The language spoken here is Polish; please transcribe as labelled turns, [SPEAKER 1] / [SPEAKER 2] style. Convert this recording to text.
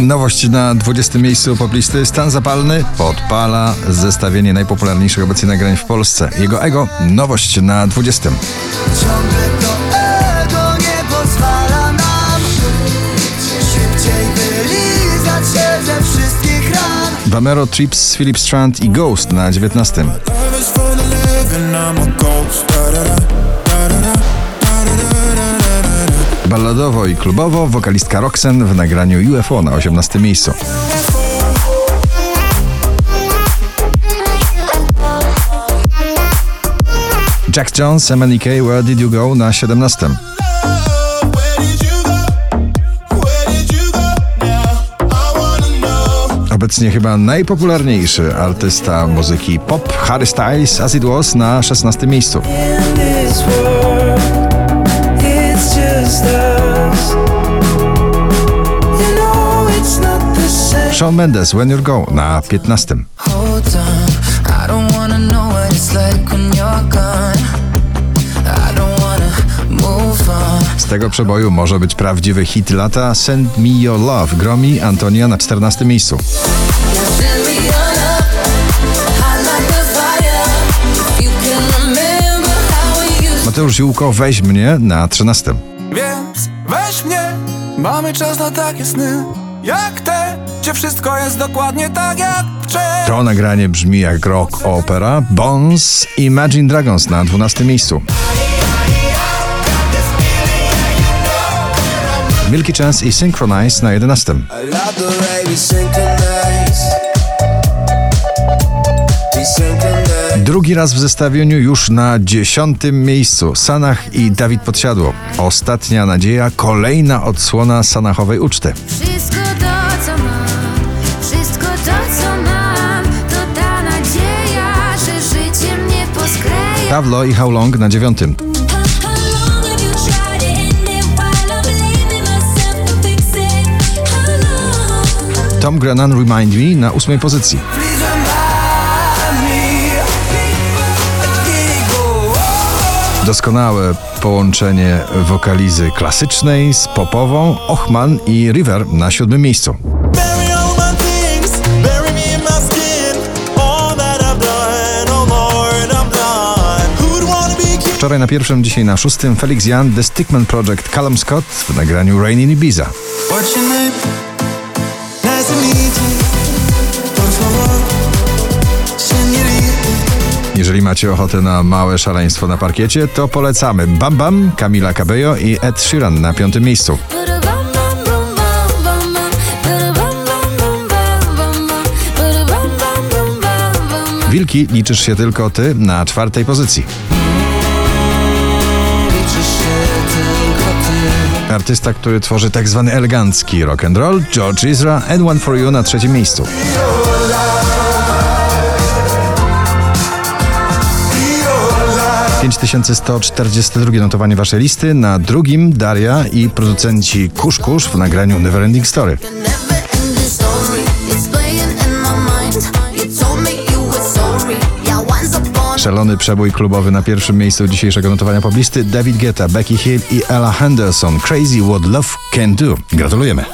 [SPEAKER 1] Nowość na 20 miejscu poplisty. Stan zapalny podpala zestawienie najpopularniejszych obecnie nagrań w Polsce. Jego ego. Nowość na 20.
[SPEAKER 2] Ciągle to ego nie pozwala nam Szybciej wylizać się ze wszystkich ran
[SPEAKER 1] Vamero, Trips, Philip Strand i Ghost na 19. Balladowo i klubowo wokalistka Roxen w nagraniu UFO na 18 miejscu. Jack Jones, MNK, Where Did You Go na 17.
[SPEAKER 3] Where did you go? Where did you go? Now I wanna know.
[SPEAKER 1] Obecnie chyba najpopularniejszy artysta muzyki pop Harry Styles As It Was na 16 miejscu. Shawn Mendes When na 15.
[SPEAKER 4] You're gone. Move on.
[SPEAKER 1] Z tego przeboju może być prawdziwy hit lata Send Me Your Love Gromi Antonia na 14 miejscu. Mateusz Ziółko Weź mnie na 13.
[SPEAKER 3] Więc weź mnie, mamy czas na takie sny Jak te, gdzie wszystko jest dokładnie tak jak wczoraj
[SPEAKER 1] To nagranie brzmi jak rock opera Bones Imagine Dragons na 12 miejscu. Milky Chance i Synchronize na 11.
[SPEAKER 2] I love the way we synchronize We synchronize
[SPEAKER 1] Drugi raz w zestawieniu już na dziesiątym miejscu. Sanach i Dawid Podsiadło. Ostatnia nadzieja, kolejna odsłona Sanachowej uczty. Pawlo i How Long na dziewiątym. Tom Grennan Remind Me na ósmej pozycji. Doskonałe połączenie wokalizy klasycznej z popową, Ochman i River na siódmym miejscu. Wczoraj na pierwszym, dzisiaj na szóstym Felix Jan, The Stickman Project, Callum Scott w nagraniu Rain in Ibiza. Jeżeli macie ochotę na małe szaleństwo na parkiecie, to polecamy Bam Bam, Camila Cabello i Ed Sheeran na piątym miejscu. Wilki liczysz się tylko ty na czwartej pozycji. Artysta, który tworzy tak zwany elegancki rock and roll, George Ezra and One for You na trzecim miejscu.
[SPEAKER 2] Life
[SPEAKER 1] 5142 notowanie waszej listy, na drugim Daria i producenci Kusz Kusz w nagraniu Neverending Story. Szalony przebój klubowy na pierwszym miejscu dzisiejszego notowania poblisty David Guetta, Becky Hill i Ella Henderson. Crazy What Love Can Do. Gratulujemy.